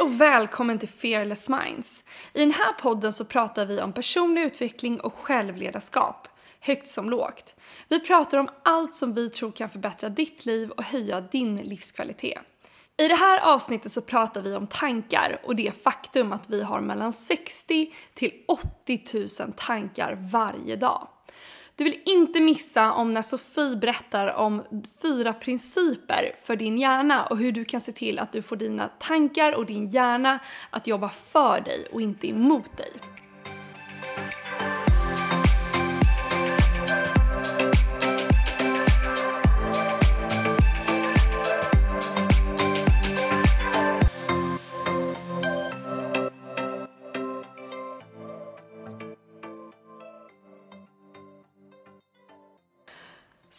Hej och välkommen till Fearless Minds. I den här podden så pratar vi om personlig utveckling och självledarskap, högt som lågt. Vi pratar om allt som vi tror kan förbättra ditt liv och höja din livskvalitet. I det här avsnittet så pratar vi om tankar och det faktum att vi har mellan 60 till 80 000 tankar varje dag. Du vill inte missa om när Sofie berättar om fyra principer för din hjärna och hur du kan se till att du får dina tankar och din hjärna att jobba för dig och inte emot dig.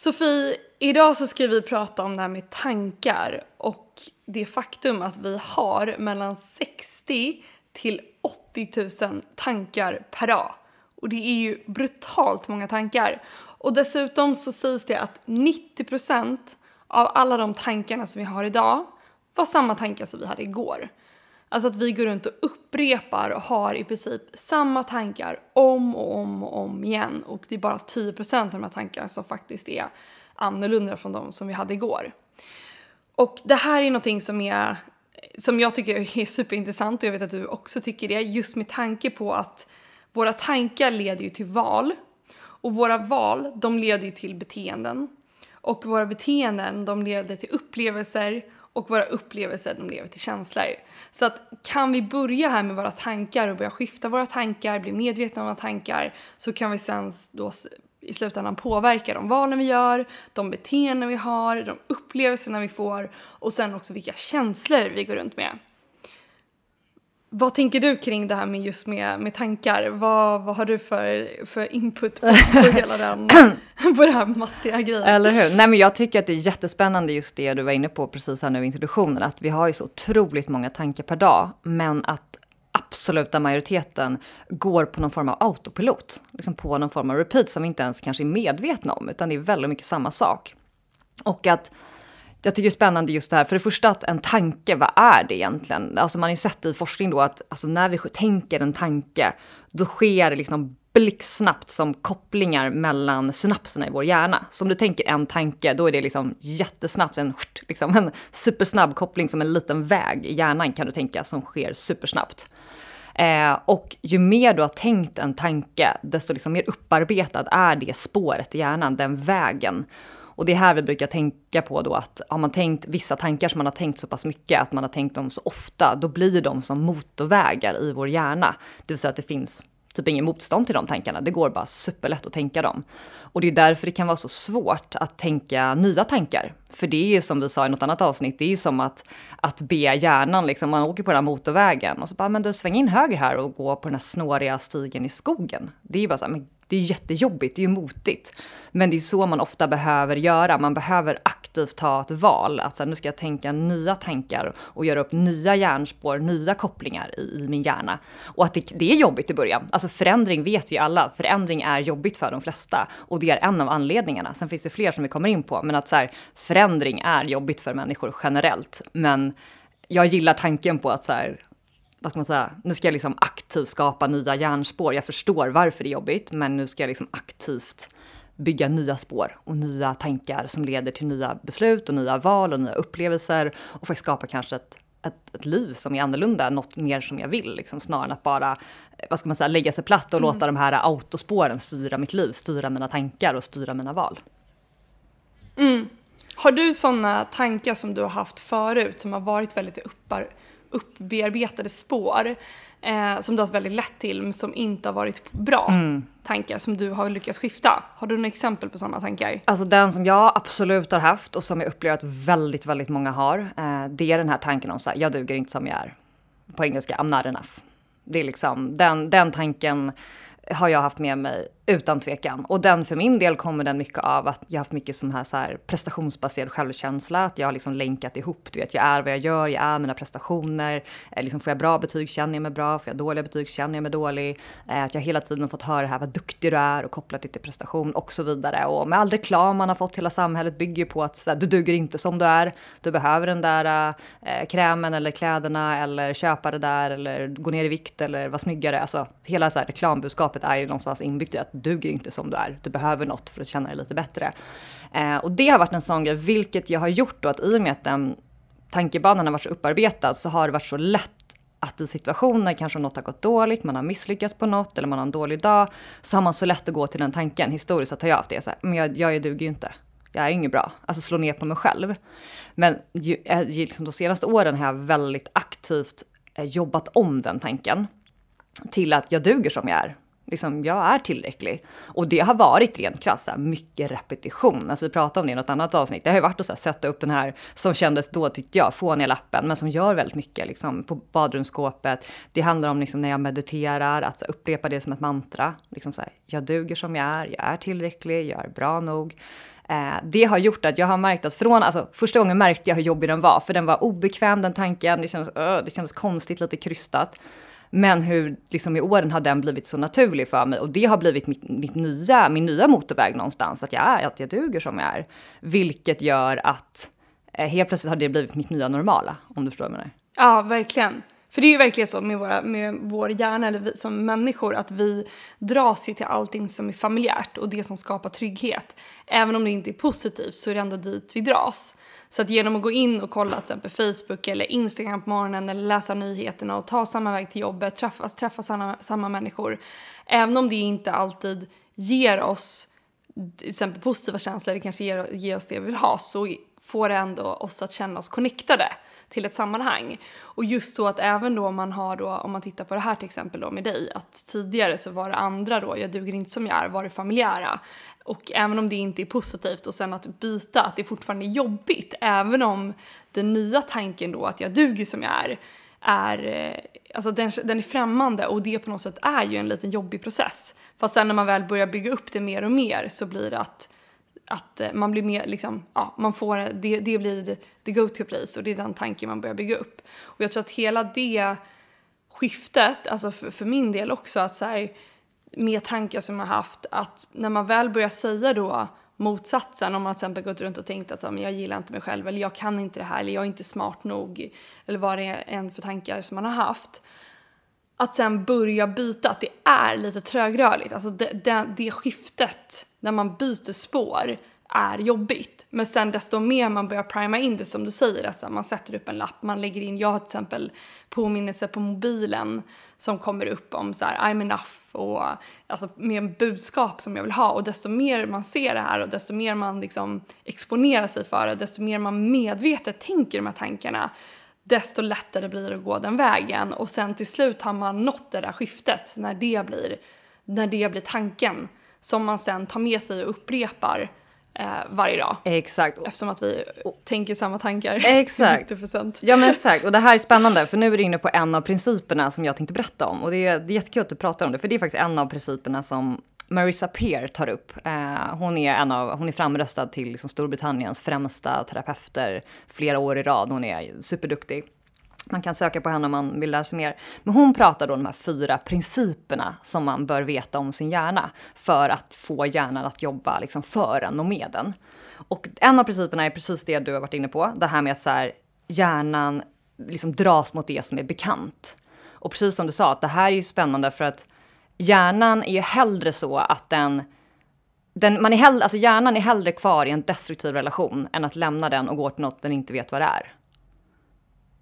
Sofie, idag så ska vi prata om det här med tankar och det faktum att vi har mellan 60 till 80 000 tankar per dag. Och det är ju brutalt många tankar. Och dessutom så sägs det att 90% av alla de tankarna som vi har idag var samma tankar som vi hade igår. Alltså att vi går runt och upprepar och har i princip samma tankar om och om och om igen. Och det är bara 10% av de här tankarna som faktiskt är annorlunda från de som vi hade igår. Och det här är någonting som, är, som jag tycker är superintressant och jag vet att du också tycker det. Just med tanke på att våra tankar leder ju till val. Och våra val, de leder ju till beteenden. Och våra beteenden, de leder till upplevelser och våra upplevelser de lever till känslor. Så att kan vi börja här med våra tankar och börja skifta våra tankar, bli medvetna om våra tankar så kan vi sen då i slutändan påverka de valen vi gör, de beteenden vi har, de upplevelserna vi får och sen också vilka känslor vi går runt med. Vad tänker du kring det här med just med, med tankar? Vad, vad har du för, för input på, på hela den, på det här mastiga grejen? Eller hur? Nej men jag tycker att det är jättespännande just det du var inne på precis här nu i introduktionen, att vi har ju så otroligt många tankar per dag, men att absoluta majoriteten går på någon form av autopilot, liksom på någon form av repeat som vi inte ens kanske är medvetna om, utan det är väldigt mycket samma sak. Och att jag tycker det är spännande just det här, för det första att en tanke, vad är det egentligen? Alltså man har ju sett i forskning då att alltså när vi tänker en tanke, då sker det liksom blixtsnabbt som kopplingar mellan synapserna i vår hjärna. Så om du tänker en tanke, då är det liksom jättesnabbt, en, liksom en supersnabb koppling som en liten väg i hjärnan kan du tänka som sker supersnabbt. Eh, och ju mer du har tänkt en tanke, desto liksom mer upparbetad är det spåret i hjärnan, den vägen. Och det är här vi brukar tänka på då att har man tänkt vissa tankar som man har tänkt så pass mycket, att man har tänkt dem så ofta, då blir de som motorvägar i vår hjärna. Det vill säga att det finns typ ingen motstånd till de tankarna. Det går bara superlätt att tänka dem. Och det är därför det kan vara så svårt att tänka nya tankar. För det är ju som vi sa i något annat avsnitt, det är ju som att, att be hjärnan, liksom, man åker på den här motorvägen och så bara, men du sväng in höger här och gå på den här snåriga stigen i skogen. Det är ju bara så här, men det är jättejobbigt, det är ju motigt. Men det är så man ofta behöver göra. Man behöver aktivt ta ett val. Att så här, nu ska jag tänka nya tankar och göra upp nya hjärnspår, nya kopplingar i, i min hjärna. Och att det, det, är jobbigt i början. Alltså förändring vet vi alla. Förändring är jobbigt för de flesta. Och det är en av anledningarna. Sen finns det fler som vi kommer in på. Men att så här, förändring är jobbigt för människor generellt. Men jag gillar tanken på att så här, vad ska man säga, nu ska jag liksom aktivt skapa nya hjärnspår. Jag förstår varför det är jobbigt, men nu ska jag liksom aktivt bygga nya spår och nya tankar som leder till nya beslut och nya val och nya upplevelser och faktiskt skapa kanske ett, ett, ett liv som är annorlunda, något mer som jag vill, liksom, snarare än att bara vad ska man säga, lägga sig platt och mm. låta de här autospåren styra mitt liv, styra mina tankar och styra mina val. Mm. Har du sådana tankar som du har haft förut som har varit väldigt uppar uppbearbetade spår eh, som du har väldigt lätt till men som inte har varit bra mm. tankar som du har lyckats skifta. Har du några exempel på sådana tankar? Alltså den som jag absolut har haft och som jag upplever att väldigt, väldigt många har. Eh, det är den här tanken om så här, jag duger inte som jag är. På engelska, I'm not enough. Det är liksom den, den tanken har jag haft med mig utan tvekan. Och den för min del kommer den mycket av att jag har haft mycket sån här, så här prestationsbaserad självkänsla. Att jag har liksom länkat ihop, du vet, jag är vad jag gör, jag är mina prestationer. Eh, liksom får jag bra betyg känner jag mig bra, får jag dåliga betyg känner jag mig dålig. Eh, att jag hela tiden fått höra det här vad duktig du är och kopplat det till prestation och så vidare. Och med all reklam man har fått, hela samhället bygger på att så här, du duger inte som du är. Du behöver den där eh, krämen eller kläderna eller köpa det där eller gå ner i vikt eller vara snyggare. Alltså hela så här, reklambudskapet är ju någonstans inbyggt i att duger inte som du är. Du behöver något för att känna dig lite bättre. Eh, och det har varit en sån grej, vilket jag har gjort då att i och med att den tankebanan har varit så upparbetad så har det varit så lätt att i situationer kanske något har gått dåligt, man har misslyckats på något eller man har en dålig dag, så har man så lätt att gå till den tanken. Historiskt sett har jag haft det, så här, men jag, jag duger ju inte. Jag är inget bra. Alltså slå ner på mig själv. Men eh, ju, liksom de senaste åren har jag väldigt aktivt eh, jobbat om den tanken till att jag duger som jag är. Liksom, jag är tillräcklig. Och det har varit rent krasst mycket repetition. Alltså vi pratade om det i något annat avsnitt. Det har ju varit att så här, sätta upp den här, som kändes då tyckte jag, fåniga lappen, men som gör väldigt mycket liksom, på badrumsskåpet. Det handlar om liksom, när jag mediterar, att så, upprepa det som ett mantra. Liksom, så här, jag duger som jag är, jag är tillräcklig, jag är bra nog. Eh, det har gjort att jag har märkt att från, alltså första gången märkte jag hur jobbig den var, för den var obekväm den tanken, det kändes, uh, det kändes konstigt, lite krystat. Men hur liksom i åren har den blivit så naturlig för mig och det har blivit mitt, mitt nya, min nya motorväg någonstans, att jag är, att jag duger som jag är. Vilket gör att eh, helt plötsligt har det blivit mitt nya normala, om du förstår vad jag menar. Ja, verkligen. För det är ju verkligen så med, våra, med vår hjärna, eller vi, som människor, att vi dras ju till allting som är familjärt och det som skapar trygghet. Även om det inte är positivt så är det ändå dit vi dras. Så att genom att gå in och kolla till exempel Facebook eller Instagram på morgonen eller läsa nyheterna och ta samma väg till jobbet, träffa, träffa samma, samma människor. Även om det inte alltid ger oss till exempel positiva känslor, det kanske ger, ger oss det vi vill ha, så får det ändå oss att känna oss connectade till ett sammanhang. Och just så att även då om man har då, om man tittar på det här till exempel då med dig, att tidigare så var det andra då, jag duger inte som jag är, var det familjära. Och även om det inte är positivt och sen att byta, att det fortfarande är jobbigt, även om den nya tanken då att jag duger som jag är, är, eh, alltså den, den är främmande och det på något sätt är ju en liten jobbig process. Fast sen när man väl börjar bygga upp det mer och mer så blir det att, att eh, man blir mer liksom, ja, man får, det, det blir the go-to place och det är den tanken man börjar bygga upp. Och jag tror att hela det skiftet, alltså för, för min del också, att så här, med tankar som jag haft att när man väl börjar säga då motsatsen, om man till exempel gått runt och tänkt att men jag gillar inte mig själv eller jag kan inte det här eller jag är inte smart nog eller vad det är än för tankar som man har haft. Att sen börja byta, att det är lite trögrörligt, alltså det, det, det skiftet när man byter spår är jobbigt. Men sen desto mer man börjar prima in det som du säger, alltså man sätter upp en lapp, man lägger in, jag har till exempel påminnelse på mobilen som kommer upp om så här, I'm enough och alltså med budskap som jag vill ha. Och desto mer man ser det här och desto mer man liksom exponerar sig för det, desto mer man medvetet tänker de här tankarna desto lättare blir det att gå den vägen. Och sen till slut har man nått det där skiftet när det blir, när det blir tanken som man sen tar med sig och upprepar eh, varje dag. Exakt. Eftersom att vi tänker samma tankar. Exakt. 90%. Ja men exakt, och det här är spännande för nu är du inne på en av principerna som jag tänkte berätta om och det är, det är jättekul att du pratar om det för det är faktiskt en av principerna som Marissa Peer tar upp. Eh, hon, är en av, hon är framröstad till liksom Storbritanniens främsta terapeuter flera år i rad. Hon är superduktig. Man kan söka på henne om man vill lära sig mer. Men hon pratar då om de här fyra principerna som man bör veta om sin hjärna för att få hjärnan att jobba liksom för en och med den. Och en av principerna är precis det du har varit inne på, det här med att så här, hjärnan liksom dras mot det som är bekant. Och precis som du sa, att det här är ju spännande för att hjärnan är ju hellre så att den den, man är hellre, alltså hjärnan är hellre kvar i en destruktiv relation än att lämna den och gå till något den inte vet vad det är.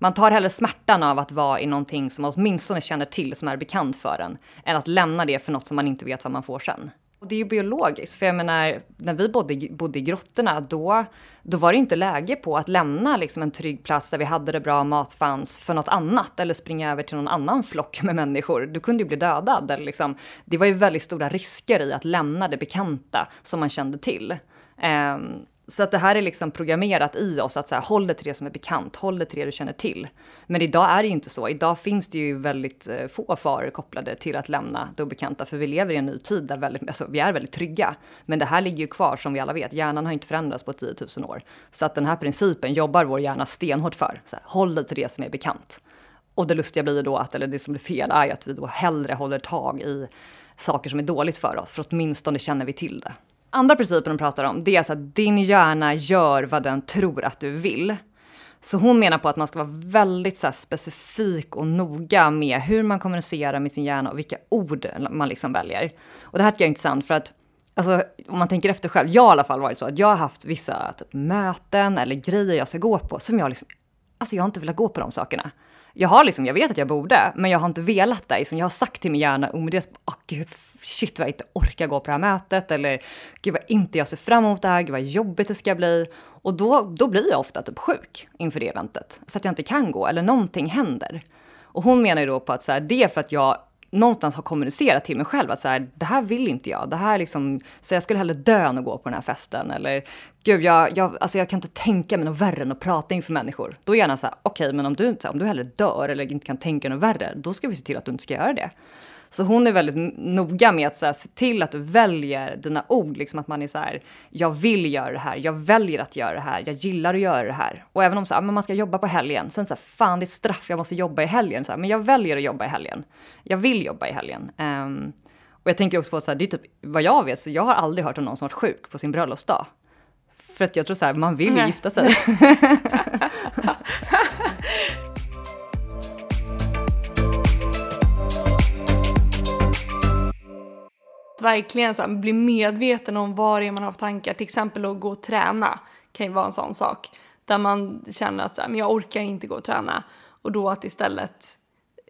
Man tar hellre smärtan av att vara i någonting som man åtminstone känner till, som är bekant för en, än att lämna det för något som man inte vet vad man får sen. Och det är ju biologiskt, för jag menar, när vi bodde, bodde i grottorna, då, då var det inte läge på att lämna liksom en trygg plats där vi hade det bra, mat fanns, för något annat, eller springa över till någon annan flock med människor. Du kunde ju bli dödad. Eller liksom. Det var ju väldigt stora risker i att lämna det bekanta som man kände till. Um, så att det här är liksom programmerat i oss att så här, håll dig till det som är bekant, håll dig till det du känner till. Men idag är det ju inte så. Idag finns det ju väldigt eh, få faror kopplade till att lämna det obekanta, för vi lever i en ny tid där väldigt, alltså, vi är väldigt trygga. Men det här ligger ju kvar som vi alla vet. Hjärnan har inte förändrats på 10 000 år. Så att den här principen jobbar vår hjärna stenhårt för. Så här, håll dig till det som är bekant. Och det lustiga blir då att, eller det som blir fel är ju att vi då hellre håller tag i saker som är dåligt för oss, för åtminstone känner vi till det. Andra principen de pratar om, det är alltså att din hjärna gör vad den tror att du vill. Så hon menar på att man ska vara väldigt så specifik och noga med hur man kommunicerar med sin hjärna och vilka ord man liksom väljer. Och det här tycker jag är intressant för att Alltså, om man tänker efter själv, jag har i alla fall varit så att jag har haft vissa typ, möten eller grejer jag ska gå på som jag liksom, alltså jag har inte velat gå på de sakerna jag har liksom, jag vet att jag borde, men jag har inte velat det. Liksom, jag har sagt till min hjärna omedelbart, oh, gud, shit vad jag inte orkar gå på det här mötet, eller gud vad inte jag ser fram emot det här, gud vad jobbigt det ska bli. Och då, då blir jag ofta typ sjuk inför det eventet, så att jag inte kan gå, eller någonting händer. Och hon menar ju då på att så här, det är för att jag någonstans har kommunicerat till mig själv att så här, det här vill inte jag. Det här liksom, så jag skulle hellre dö än att gå på den här festen. Eller gud, jag, jag, alltså jag kan inte tänka mig något värre än att prata inför människor. Då är gärna så här, okej, okay, men om du, om du hellre dör eller inte kan tänka något värre, då ska vi se till att du inte ska göra det. Så hon är väldigt noga med att så här, se till att du väljer dina ord, liksom att man är så här, jag vill göra det här, jag väljer att göra det här, jag gillar att göra det här. Och även om så här, men man ska jobba på helgen, sen så här, fan det är straff, jag måste jobba i helgen, så här, men jag väljer att jobba i helgen. Jag vill jobba i helgen. Um, och jag tänker också på att så här, det är typ vad jag vet, så jag har aldrig hört om någon som varit sjuk på sin bröllopsdag. För att jag tror så här, man vill ju gifta sig. verkligen så här, bli medveten om vad det är man har för tankar. Till exempel att gå och träna kan ju vara en sån sak. Där man känner att så här, men jag orkar inte gå och träna. Och då att istället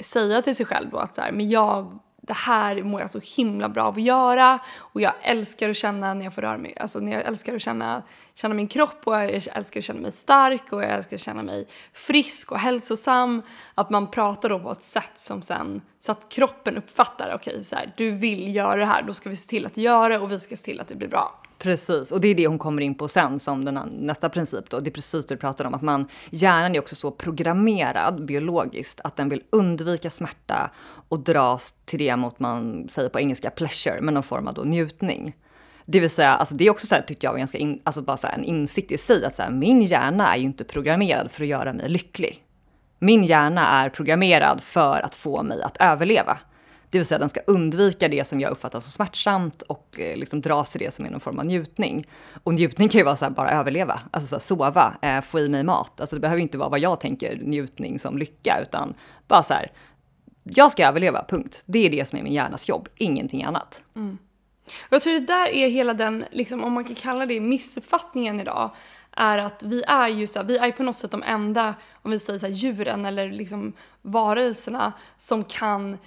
säga till sig själv då att så här, men jag det här mår jag så himla bra av att göra och jag älskar att känna när jag får röra mig, alltså när jag älskar att känna, känna min kropp och jag älskar att känna mig stark och jag älskar att känna mig frisk och hälsosam. Att man pratar då på ett sätt som sen, så att kroppen uppfattar, okej okay, så här, du vill göra det här, då ska vi se till att göra det och vi ska se till att det blir bra. Precis, och det är det hon kommer in på sen som den nästa princip då. Det är precis det du pratar om, att man, hjärnan är också så programmerad biologiskt att den vill undvika smärta och dras till det mot, man säger på engelska pleasure, men någon form av då njutning. Det vill säga, alltså det är också så här, tyckte jag var ganska in, alltså bara så här, en insikt i sig att så här, min hjärna är ju inte programmerad för att göra mig lycklig. Min hjärna är programmerad för att få mig att överleva. Det vill säga den ska undvika det som jag uppfattar som smärtsamt och eh, liksom dras till det som är någon form av njutning. Och njutning kan ju vara så här, bara överleva, alltså så här, sova, eh, få i mig mat. Alltså det behöver inte vara vad jag tänker njutning som lycka, utan bara så här, jag ska överleva, punkt. Det är det som är min hjärnas jobb, ingenting annat. Mm. Jag tror det där är hela den, liksom, om man kan kalla det missuppfattningen idag, är att vi är ju så här, vi är på något sätt de enda, om vi säger så här, djuren eller liksom varelserna som kan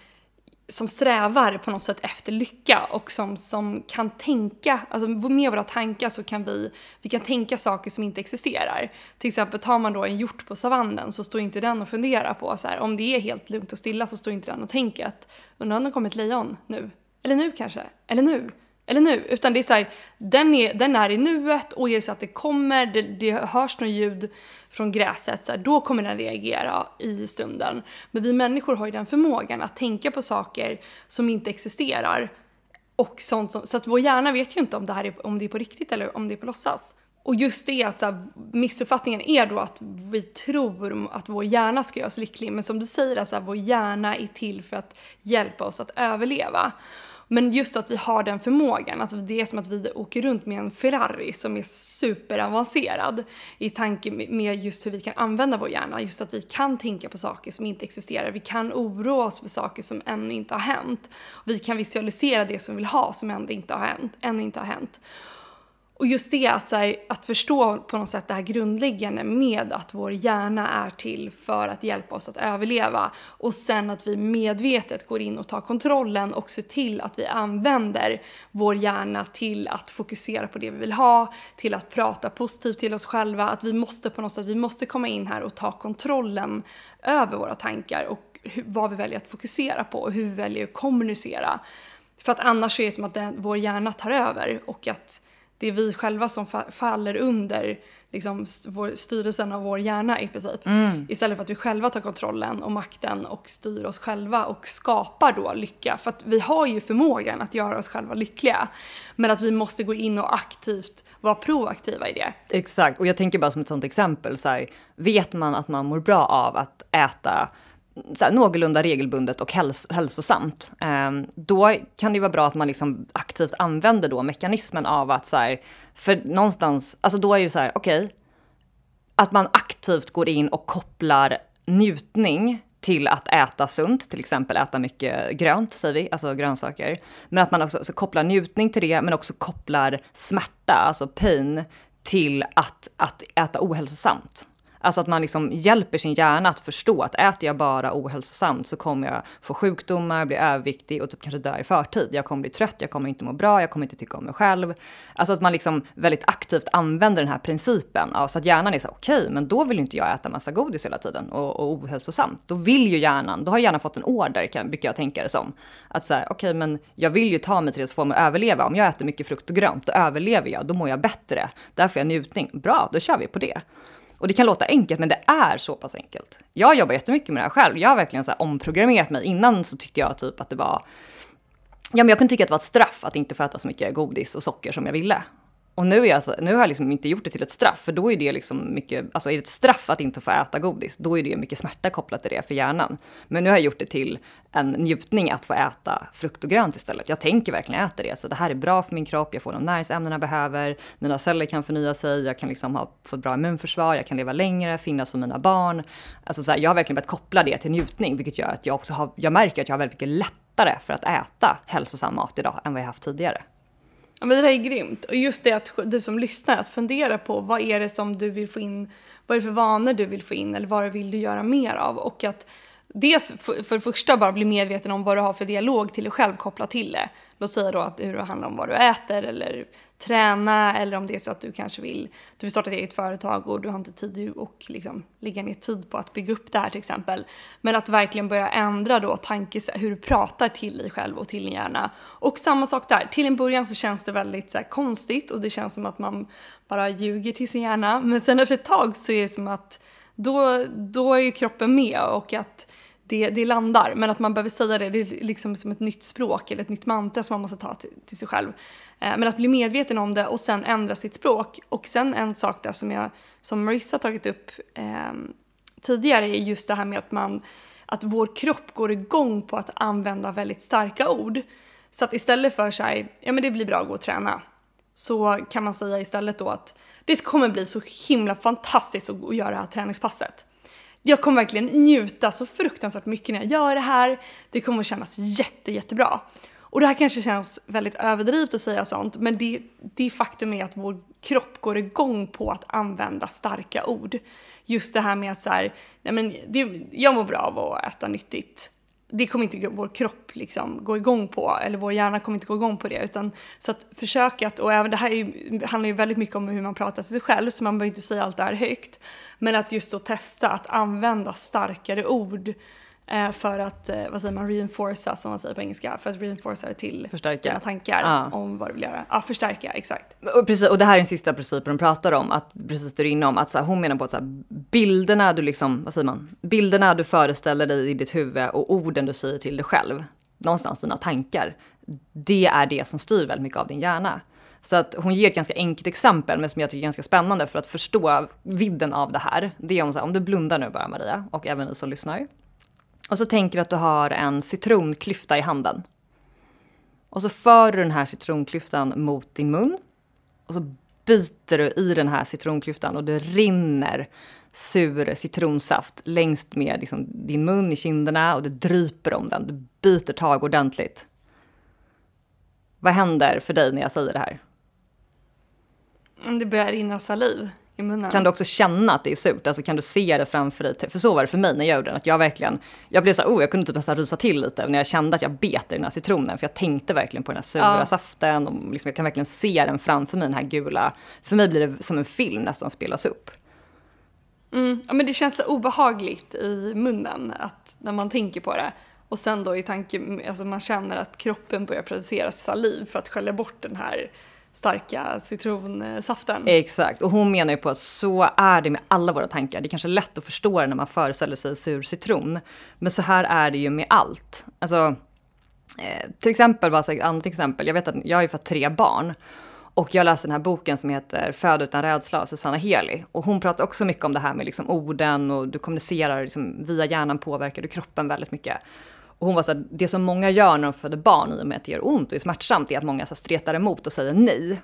som strävar på något sätt efter lycka och som, som kan tänka, alltså med våra tankar så kan vi, vi kan tänka saker som inte existerar. Till exempel tar man då en hjort på savannen så står inte den och funderar på så här, om det är helt lugnt och stilla så står inte den och tänker att undrar om det kommer ett lejon nu? Eller nu kanske? Eller nu? Eller nu? Utan det är så här, den är, den är i nuet och är det så att det kommer, det, det hörs något ljud från gräset, så här, då kommer den reagera i stunden. Men vi människor har ju den förmågan att tänka på saker som inte existerar. Och sånt som, så att vår hjärna vet ju inte om det här är, om det är på riktigt eller om det är på låtsas. Och just det att så här, missuppfattningen är då att vi tror att vår hjärna ska göra oss lycklig. Men som du säger, alltså, vår hjärna är till för att hjälpa oss att överleva. Men just att vi har den förmågan, alltså det är som att vi åker runt med en Ferrari som är superavancerad i tanke med just hur vi kan använda vår hjärna. Just att vi kan tänka på saker som inte existerar, vi kan oroa oss för saker som ännu inte har hänt. Vi kan visualisera det som vi vill ha som ännu inte har hänt. Ännu inte har hänt. Och just det att, så här, att förstå på något sätt det här grundläggande med att vår hjärna är till för att hjälpa oss att överleva och sen att vi medvetet går in och tar kontrollen och ser till att vi använder vår hjärna till att fokusera på det vi vill ha, till att prata positivt till oss själva, att vi måste på något sätt, vi måste komma in här och ta kontrollen över våra tankar och hur, vad vi väljer att fokusera på och hur vi väljer att kommunicera. För att annars är det som att den, vår hjärna tar över och att det är vi själva som fa faller under liksom, vår, styrelsen av vår hjärna i princip. Mm. Istället för att vi själva tar kontrollen och makten och styr oss själva och skapar då lycka. För att vi har ju förmågan att göra oss själva lyckliga. Men att vi måste gå in och aktivt vara proaktiva i det. Exakt, och jag tänker bara som ett sånt exempel så här, vet man att man mår bra av att äta så här, någorlunda regelbundet och häls hälsosamt, eh, då kan det vara bra att man liksom aktivt använder då mekanismen av att så här, för någonstans, alltså då är det så här, okej, okay, att man aktivt går in och kopplar njutning till att äta sunt, till exempel äta mycket grönt, säger vi, alltså grönsaker. Men att man också alltså, kopplar njutning till det, men också kopplar smärta, alltså pain, till att, att äta ohälsosamt. Alltså att man liksom hjälper sin hjärna att förstå att äter jag bara ohälsosamt så kommer jag få sjukdomar, bli överviktig och typ kanske dö i förtid. Jag kommer bli trött, jag kommer inte må bra, jag kommer inte tycka om mig själv. Alltså att man liksom väldigt aktivt använder den här principen. Alltså att hjärnan är så okej, okay, men då vill inte jag äta massa godis hela tiden och, och ohälsosamt. Då vill ju hjärnan, då har hjärnan fått en order, kan, brukar jag tänka det som. Att säga, okej, okay, men jag vill ju ta mig till det så får mig att överleva. Om jag äter mycket frukt och grönt, då överlever jag, då mår jag bättre. Därför är jag njutning. Bra, då kör vi på det. Och det kan låta enkelt, men det är så pass enkelt. Jag jobbar jättemycket med det här själv. Jag har verkligen så här omprogrammerat mig. Innan så tyckte jag typ att det var... Ja, men jag kunde tycka att det var ett straff att inte få äta så mycket godis och socker som jag ville. Och nu, är jag, alltså, nu har jag liksom inte gjort det till ett straff, för då är det liksom mycket, alltså är det ett straff att inte få äta godis, då är det mycket smärta kopplat till det för hjärnan. Men nu har jag gjort det till en njutning att få äta frukt och grönt istället. Jag tänker verkligen äta det, så det här är bra för min kropp, jag får de näringsämnen jag behöver, mina celler kan förnya sig, jag kan liksom ha, få ett bra immunförsvar, jag kan leva längre, finnas för mina barn. Alltså så här, jag har verkligen börjat koppla det till njutning, vilket gör att jag också har, jag märker att jag har väldigt mycket lättare för att äta hälsosam mat idag än vad jag haft tidigare. Ja men det där är grymt. Och just det att du som lyssnar, att fundera på vad är det som du vill få in, vad är det för vanor du vill få in eller vad vill du göra mer av? Och att dels för, för det första bara bli medveten om vad du har för dialog till dig själv kopplat till det. Låt säga då att hur det handlar om vad du äter eller träna eller om det är så att du kanske vill, du vill starta ett eget företag och du har inte tid att liksom lägga ner tid på att bygga upp det här till exempel. Men att verkligen börja ändra då tankes, hur du pratar till dig själv och till din hjärna. Och samma sak där, till en början så känns det väldigt så här, konstigt och det känns som att man bara ljuger till sin hjärna. Men sen efter ett tag så är det som att då, då är ju kroppen med och att det, det landar. Men att man behöver säga det, det är liksom som ett nytt språk eller ett nytt mantra som man måste ta till, till sig själv. Eh, men att bli medveten om det och sen ändra sitt språk. Och sen en sak där som, jag, som Marissa tagit upp eh, tidigare är just det här med att man att vår kropp går igång på att använda väldigt starka ord. Så att istället för så här, ja men det blir bra att gå och träna, så kan man säga istället då att det kommer bli så himla fantastiskt att göra det här träningspasset. Jag kommer verkligen njuta så fruktansvärt mycket när jag gör det här. Det kommer att kännas jätte, jättebra. Och det här kanske känns väldigt överdrivet att säga sånt, men det, det faktum är att vår kropp går igång på att använda starka ord. Just det här med att så här, nej men det, jag mår bra av att äta nyttigt. Det kommer inte vår kropp liksom gå igång på, eller vår hjärna kommer inte gå igång på det. Utan, så att försöka att, och även det här ju, handlar ju väldigt mycket om hur man pratar till sig själv, så man behöver inte säga allt det här högt. Men att just då testa att använda starkare ord Eh, för att, eh, vad säger man, reinforca som man säger på engelska, för att reinforca till förstärka. dina tankar ja. om vad du vill göra. Ja, förstärka, exakt. Och, precis, och det här är den sista principen hon pratar om, att precis det du är inne om, att så här, hon menar på att så här, bilderna du liksom, vad säger man, bilderna du föreställer dig i ditt huvud och orden du säger till dig själv, någonstans dina tankar, det är det som styr väldigt mycket av din hjärna. Så att hon ger ett ganska enkelt exempel, men som jag tycker är ganska spännande för att förstå vidden av det här. Det är om, så här, om du blundar nu bara Maria, och även ni som lyssnar. Och så tänker du att du har en citronklyfta i handen. Och så för du den här citronklyftan mot din mun. Och så biter du i den här citronklyftan och det rinner sur citronsaft längst med liksom din mun i kinderna och det dryper om den. Du biter tag ordentligt. Vad händer för dig när jag säger det här? Det börjar rinna saliv i munnen. Kan du också känna att det är surt? Alltså kan du se det framför dig? För så var det för mig när jag gjorde den. Att jag verkligen, jag blev så här, oh, jag kunde typ nästan rysa till lite när jag kände att jag bet i den här citronen. För jag tänkte verkligen på den här sura ja. saften och liksom, jag kan verkligen se den framför mig, den här gula. För mig blir det som en film nästan spelas upp. Mm, ja men det känns så obehagligt i munnen att när man tänker på det. Och sen då i tanke, alltså man känner att kroppen börjar producera saliv för att skölja bort den här starka citronsaften. Exakt, och hon menar ju på att så är det med alla våra tankar. Det är kanske lätt att förstå det när man föreställer sig sur citron. Men så här är det ju med allt. Alltså, eh, till exempel, bara ett annat exempel. Jag vet att jag har ju fått tre barn. Och jag läste den här boken som heter Föd utan rädsla av Susanna Heli. Och hon pratar också mycket om det här med liksom orden och du kommunicerar liksom via hjärnan påverkar du kroppen väldigt mycket. Och hon var så här, det som många gör när de föder barn i och med att det gör ont och är smärtsamt är att många så stretar emot och säger nej.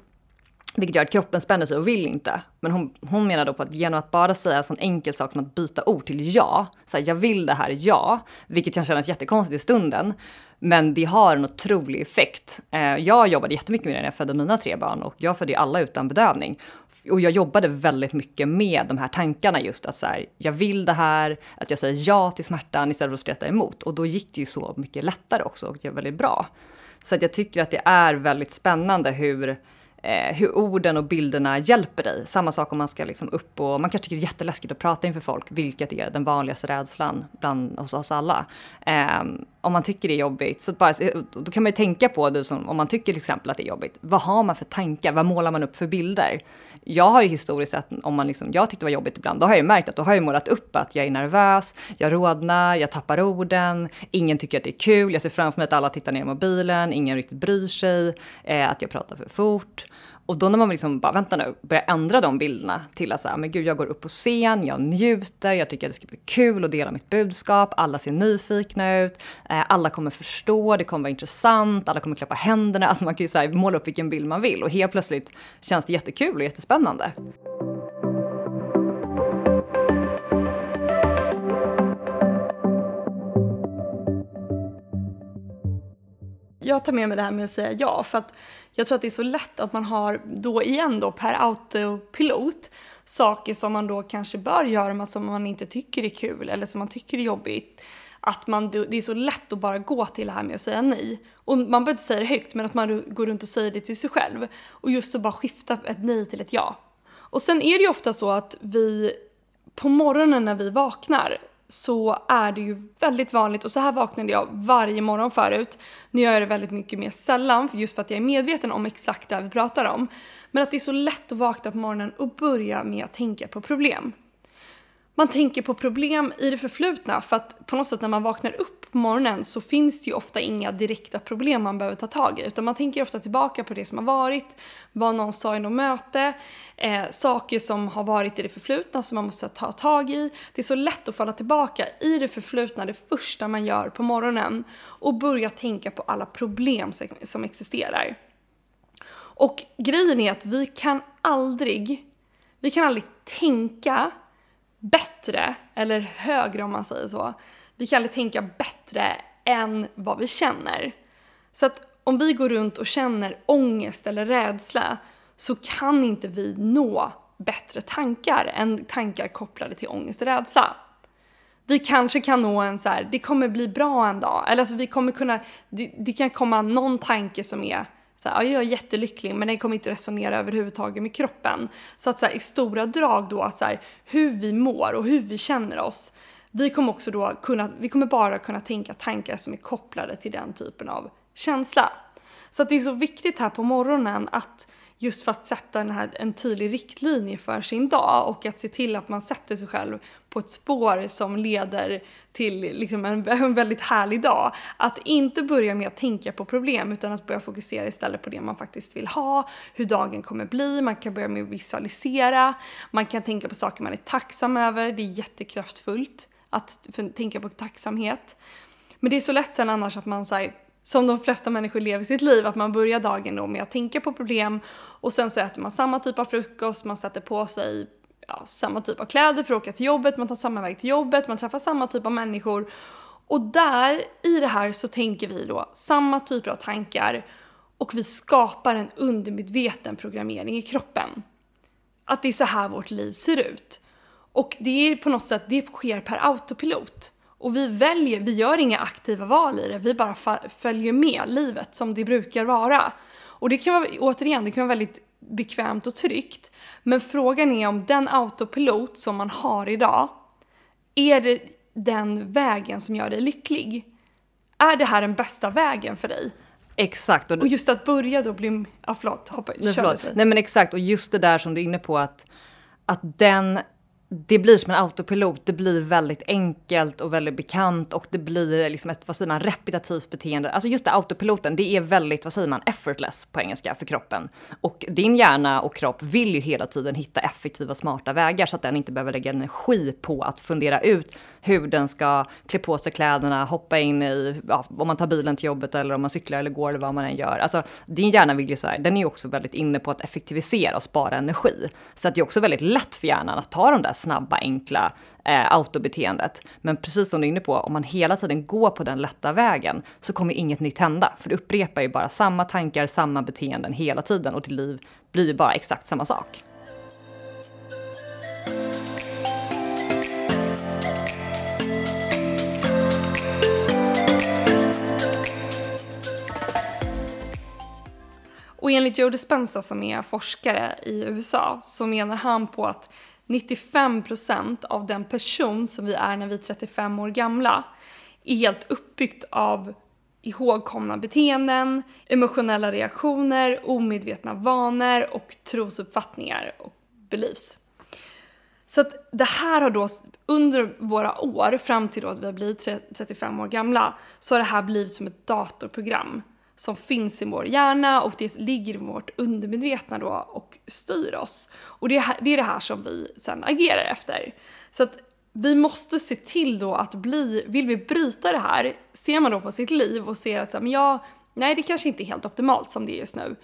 Vilket gör att kroppen spänner sig och vill inte. Men hon, hon menar då på att genom att bara säga en sån enkel sak som att byta ord till ja, så här, jag vill det här, ja, vilket kan kännas jättekonstigt i stunden, men det har en otrolig effekt. Eh, jag jobbade jättemycket med det när jag födde mina tre barn och jag födde ju alla utan bedövning. Och jag jobbade väldigt mycket med de här tankarna just att så här, jag vill det här, att jag säger ja till smärtan istället för att streta emot. Och då gick det ju så mycket lättare också och det är väldigt bra. Så att jag tycker att det är väldigt spännande hur eh, hur orden och bilderna hjälper dig. Samma sak om man ska liksom upp och man kanske tycker det är jätteläskigt att prata inför folk, vilket är den vanligaste rädslan bland hos oss alla. Eh, om man tycker det är jobbigt, så bara, då kan man ju tänka på, du som, om man tycker till exempel att det är jobbigt, vad har man för tankar? Vad målar man upp för bilder? Jag har ju historiskt sett, om man liksom, jag tyckte det var jobbigt ibland, då har jag ju märkt att då har jag målat upp att jag är nervös, jag rodnar, jag tappar orden, ingen tycker att det är kul, jag ser framför mig att alla tittar ner i mobilen, ingen riktigt bryr sig, eh, att jag pratar för fort. Och då när man liksom bara, vänta nu, börjar ändra de bilderna till att säga, men gud, jag går upp på scen, jag njuter, jag tycker att det ska bli kul att dela mitt budskap, alla ser nyfikna ut, eh, alla kommer förstå, det kommer vara intressant, alla kommer klappa händerna, alltså man kan ju så här, måla upp vilken bild man vill och helt plötsligt känns det jättekul och jättespännande. Jag tar med mig det här med att säga ja, för att jag tror att det är så lätt att man har då igen då per autopilot saker som man då kanske bör göra men som man inte tycker är kul eller som man tycker är jobbigt. Att man, det är så lätt att bara gå till det här med att säga nej. Och man behöver inte säga det högt men att man går runt och säger det till sig själv. Och just att bara skifta ett nej till ett ja. Och sen är det ju ofta så att vi på morgonen när vi vaknar så är det ju väldigt vanligt, och så här vaknade jag varje morgon förut. Nu gör jag det väldigt mycket mer sällan, just för att jag är medveten om exakt det vi pratar om. Men att det är så lätt att vakna på morgonen och börja med att tänka på problem man tänker på problem i det förflutna för att på något sätt när man vaknar upp på morgonen så finns det ju ofta inga direkta problem man behöver ta tag i utan man tänker ofta tillbaka på det som har varit, vad någon sa i något möte, eh, saker som har varit i det förflutna som man måste ta tag i. Det är så lätt att falla tillbaka i det förflutna, det första man gör på morgonen och börja tänka på alla problem som existerar. Och grejen är att vi kan aldrig, vi kan aldrig tänka bättre, eller högre om man säger så. Vi kan aldrig tänka bättre än vad vi känner. Så att om vi går runt och känner ångest eller rädsla så kan inte vi nå bättre tankar än tankar kopplade till ångest och rädsla. Vi kanske kan nå en så här, det kommer bli bra en dag. Eller alltså vi kommer kunna, det, det kan komma någon tanke som är så här, ja, jag är jättelycklig men den kommer inte resonera överhuvudtaget med kroppen. Så att så här, i stora drag då att så här, hur vi mår och hur vi känner oss. Vi kommer också då kunna, vi kommer bara kunna tänka tankar som är kopplade till den typen av känsla. Så att det är så viktigt här på morgonen att just för att sätta den här, en tydlig riktlinje för sin dag och att se till att man sätter sig själv på ett spår som leder till liksom en, en väldigt härlig dag. Att inte börja med att tänka på problem utan att börja fokusera istället på det man faktiskt vill ha, hur dagen kommer bli, man kan börja med att visualisera, man kan tänka på saker man är tacksam över, det är jättekraftfullt att tänka på tacksamhet. Men det är så lätt sen annars att man säger som de flesta människor lever sitt liv, att man börjar dagen då med att tänka på problem och sen så äter man samma typ av frukost, man sätter på sig ja, samma typ av kläder för att åka till jobbet, man tar samma väg till jobbet, man träffar samma typ av människor. Och där, i det här, så tänker vi då samma typer av tankar och vi skapar en undermedveten programmering i kroppen. Att det är så här vårt liv ser ut. Och det är på något sätt, det sker per autopilot. Och vi väljer, vi gör inga aktiva val i det, vi bara följer med livet som det brukar vara. Och det kan vara, återigen, det kan vara väldigt bekvämt och tryggt. Men frågan är om den autopilot som man har idag, är det den vägen som gör dig lycklig? Är det här den bästa vägen för dig? Exakt. Och, och just att börja då bli... Ja, förlåt. Hoppa, Nej, förlåt. Nej, men exakt. Och just det där som du är inne på att, att den det blir som en autopilot. Det blir väldigt enkelt och väldigt bekant och det blir liksom ett, vad säger man, repetitivt beteende. Alltså just det, autopiloten, det är väldigt, vad säger man, effortless på engelska för kroppen. Och din hjärna och kropp vill ju hela tiden hitta effektiva, smarta vägar så att den inte behöver lägga energi på att fundera ut hur den ska klä på sig kläderna, hoppa in i, ja, om man tar bilen till jobbet eller om man cyklar eller går eller vad man än gör. Alltså din hjärna vill ju så här, den är ju också väldigt inne på att effektivisera och spara energi. Så att det är också väldigt lätt för hjärnan att ta de där snabba, enkla eh, autobeteendet. Men precis som du är inne på, om man hela tiden går på den lätta vägen så kommer inget nytt hända. För du upprepar ju bara samma tankar, samma beteenden hela tiden och ditt liv blir ju bara exakt samma sak. Och enligt Joe Dispenza som är forskare i USA så menar han på att 95% av den person som vi är när vi är 35 år gamla är helt uppbyggt av ihågkomna beteenden, emotionella reaktioner, omedvetna vanor och trosuppfattningar och beliefs. Så att det här har då under våra år, fram till då att vi har blivit 35 år gamla, så har det här blivit som ett datorprogram som finns i vår hjärna och det ligger i vårt undermedvetna då och styr oss. Och det är, det är det här som vi sen agerar efter. Så att vi måste se till då att bli, vill vi bryta det här, ser man då på sitt liv och ser att men ja, nej det kanske inte är helt optimalt som det är just nu.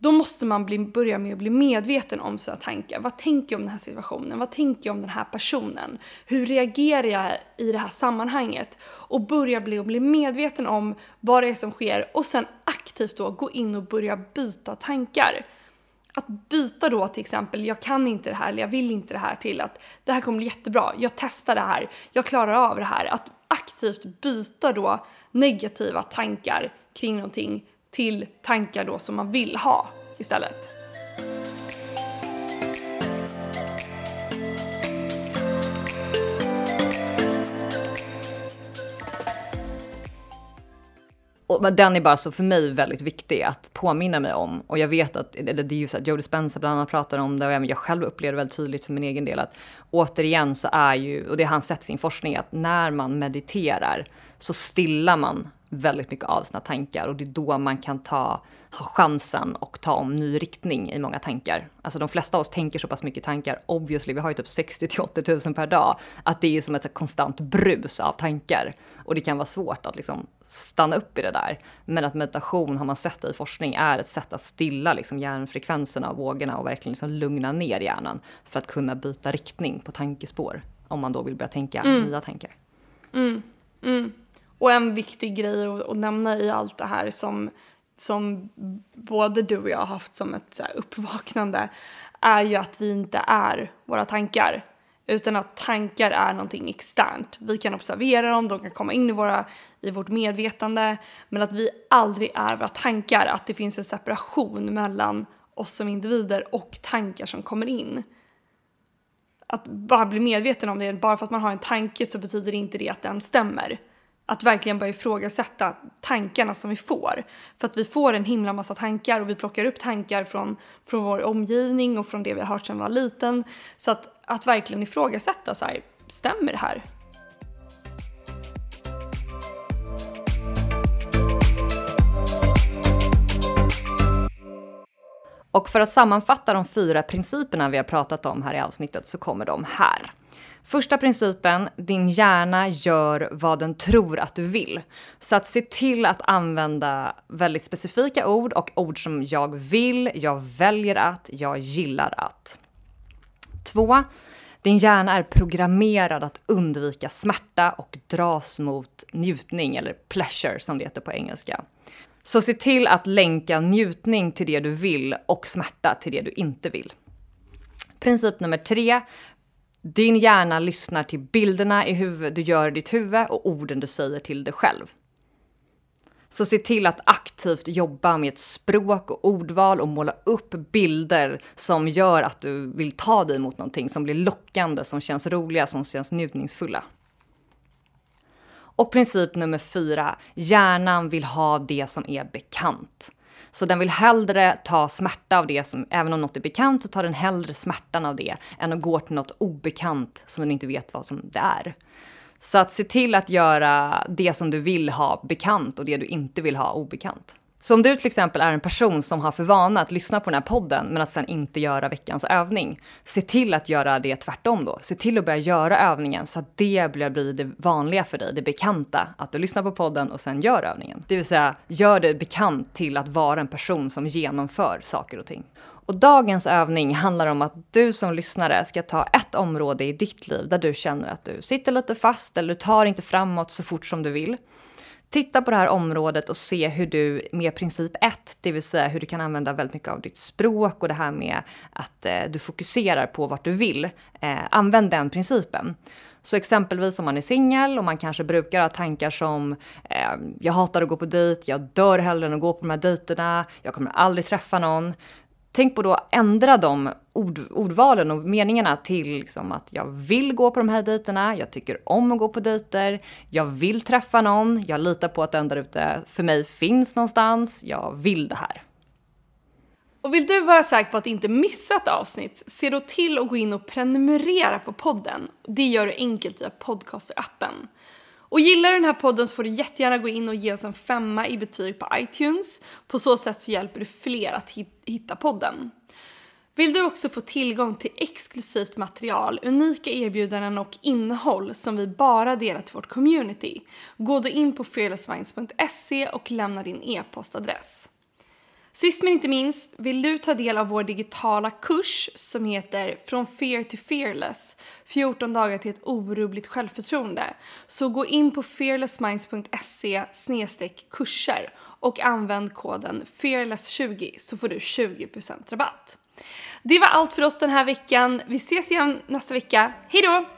Då måste man bli, börja med att bli medveten om sina tankar. Vad tänker jag om den här situationen? Vad tänker jag om den här personen? Hur reagerar jag i det här sammanhanget? Och börja bli, och bli medveten om vad det är som sker och sen aktivt då gå in och börja byta tankar. Att byta då till exempel, jag kan inte det här eller jag vill inte det här till att det här kommer bli jättebra, jag testar det här, jag klarar av det här. Att aktivt byta då negativa tankar kring någonting till tankar då som man vill ha istället. Och den är bara så för mig väldigt viktig att påminna mig om. Och jag vet att, eller det är ju så att Joe Dispenza bland annat pratar om det och jag själv upplever väldigt tydligt för min egen del att återigen så är ju, och det har han sett i sin forskning, att när man mediterar så stillar man väldigt mycket av sina tankar och det är då man kan ta, ha chansen och ta om ny riktning i många tankar. Alltså de flesta av oss tänker så pass mycket tankar, obviously, vi har ju typ 60 till 80 000 per dag, att det är som ett konstant brus av tankar. Och det kan vara svårt att liksom stanna upp i det där. Men att meditation, har man sett i forskning, är ett sätt att stilla liksom hjärnfrekvenserna och vågorna och verkligen liksom lugna ner hjärnan för att kunna byta riktning på tankespår. Om man då vill börja tänka mm. nya tankar. Mm. Mm. Och en viktig grej att, att nämna i allt det här som, som både du och jag har haft som ett så uppvaknande är ju att vi inte är våra tankar. Utan att tankar är någonting externt. Vi kan observera dem, de kan komma in i, våra, i vårt medvetande. Men att vi aldrig är våra tankar. Att det finns en separation mellan oss som individer och tankar som kommer in. Att bara bli medveten om det, bara för att man har en tanke så betyder inte det att den stämmer att verkligen börja ifrågasätta tankarna som vi får. För att vi får en himla massa tankar och vi plockar upp tankar från, från vår omgivning och från det vi har hört sedan vi var liten. Så att, att verkligen ifrågasätta så här, stämmer det här? Och för att sammanfatta de fyra principerna vi har pratat om här i avsnittet så kommer de här. Första principen, din hjärna gör vad den tror att du vill. Så att se till att använda väldigt specifika ord och ord som jag vill, jag väljer att, jag gillar att. Två, din hjärna är programmerad att undvika smärta och dras mot njutning, eller pleasure som det heter på engelska. Så se till att länka njutning till det du vill och smärta till det du inte vill. Princip nummer tre. Din hjärna lyssnar till bilderna i huvud, du gör i ditt huvud och orden du säger till dig själv. Så se till att aktivt jobba med ett språk och ordval och måla upp bilder som gör att du vill ta dig mot någonting som blir lockande, som känns roliga, som känns njutningsfulla. Och princip nummer fyra, hjärnan vill ha det som är bekant. Så den vill hellre ta smärta av det som, även om något är bekant, så tar den hellre smärtan av det än att gå till något obekant som den inte vet vad som det är. Så att se till att göra det som du vill ha bekant och det du inte vill ha obekant. Så om du till exempel är en person som har för vana att lyssna på den här podden men att sen inte göra veckans övning, se till att göra det tvärtom då. Se till att börja göra övningen så att det blir det vanliga för dig, det bekanta. Att du lyssnar på podden och sen gör övningen. Det vill säga, gör det bekant till att vara en person som genomför saker och ting. Och dagens övning handlar om att du som lyssnare ska ta ett område i ditt liv där du känner att du sitter lite fast eller du tar inte framåt så fort som du vill. Titta på det här området och se hur du med princip 1, det vill säga hur du kan använda väldigt mycket av ditt språk och det här med att eh, du fokuserar på vart du vill. Eh, använd den principen. Så exempelvis om man är singel och man kanske brukar ha tankar som eh, jag hatar att gå på dejt, jag dör hellre än att gå på de här dejterna, jag kommer aldrig träffa någon. Tänk på då att ändra de ord, ordvalen och meningarna till liksom att jag vill gå på de här dejterna, jag tycker om att gå på dejter, jag vill träffa någon, jag litar på att den där ute för mig finns någonstans, jag vill det här. Och vill du vara säker på att inte missa ett avsnitt, se då till att gå in och prenumerera på podden. Det gör du enkelt via podcasterappen. Och gillar du den här podden så får du jättegärna gå in och ge oss en femma i betyg på iTunes. På så sätt så hjälper du fler att hitta podden. Vill du också få tillgång till exklusivt material, unika erbjudanden och innehåll som vi bara delar till vårt community, gå då in på fearlessminds.se och lämna din e-postadress. Sist men inte minst, vill du ta del av vår digitala kurs som heter Från fear to fearless 14 dagar till ett orubbligt självförtroende så gå in på fearlessminds.se kurser och använd koden fearless20 så får du 20% rabatt. Det var allt för oss den här veckan. Vi ses igen nästa vecka. Hejdå!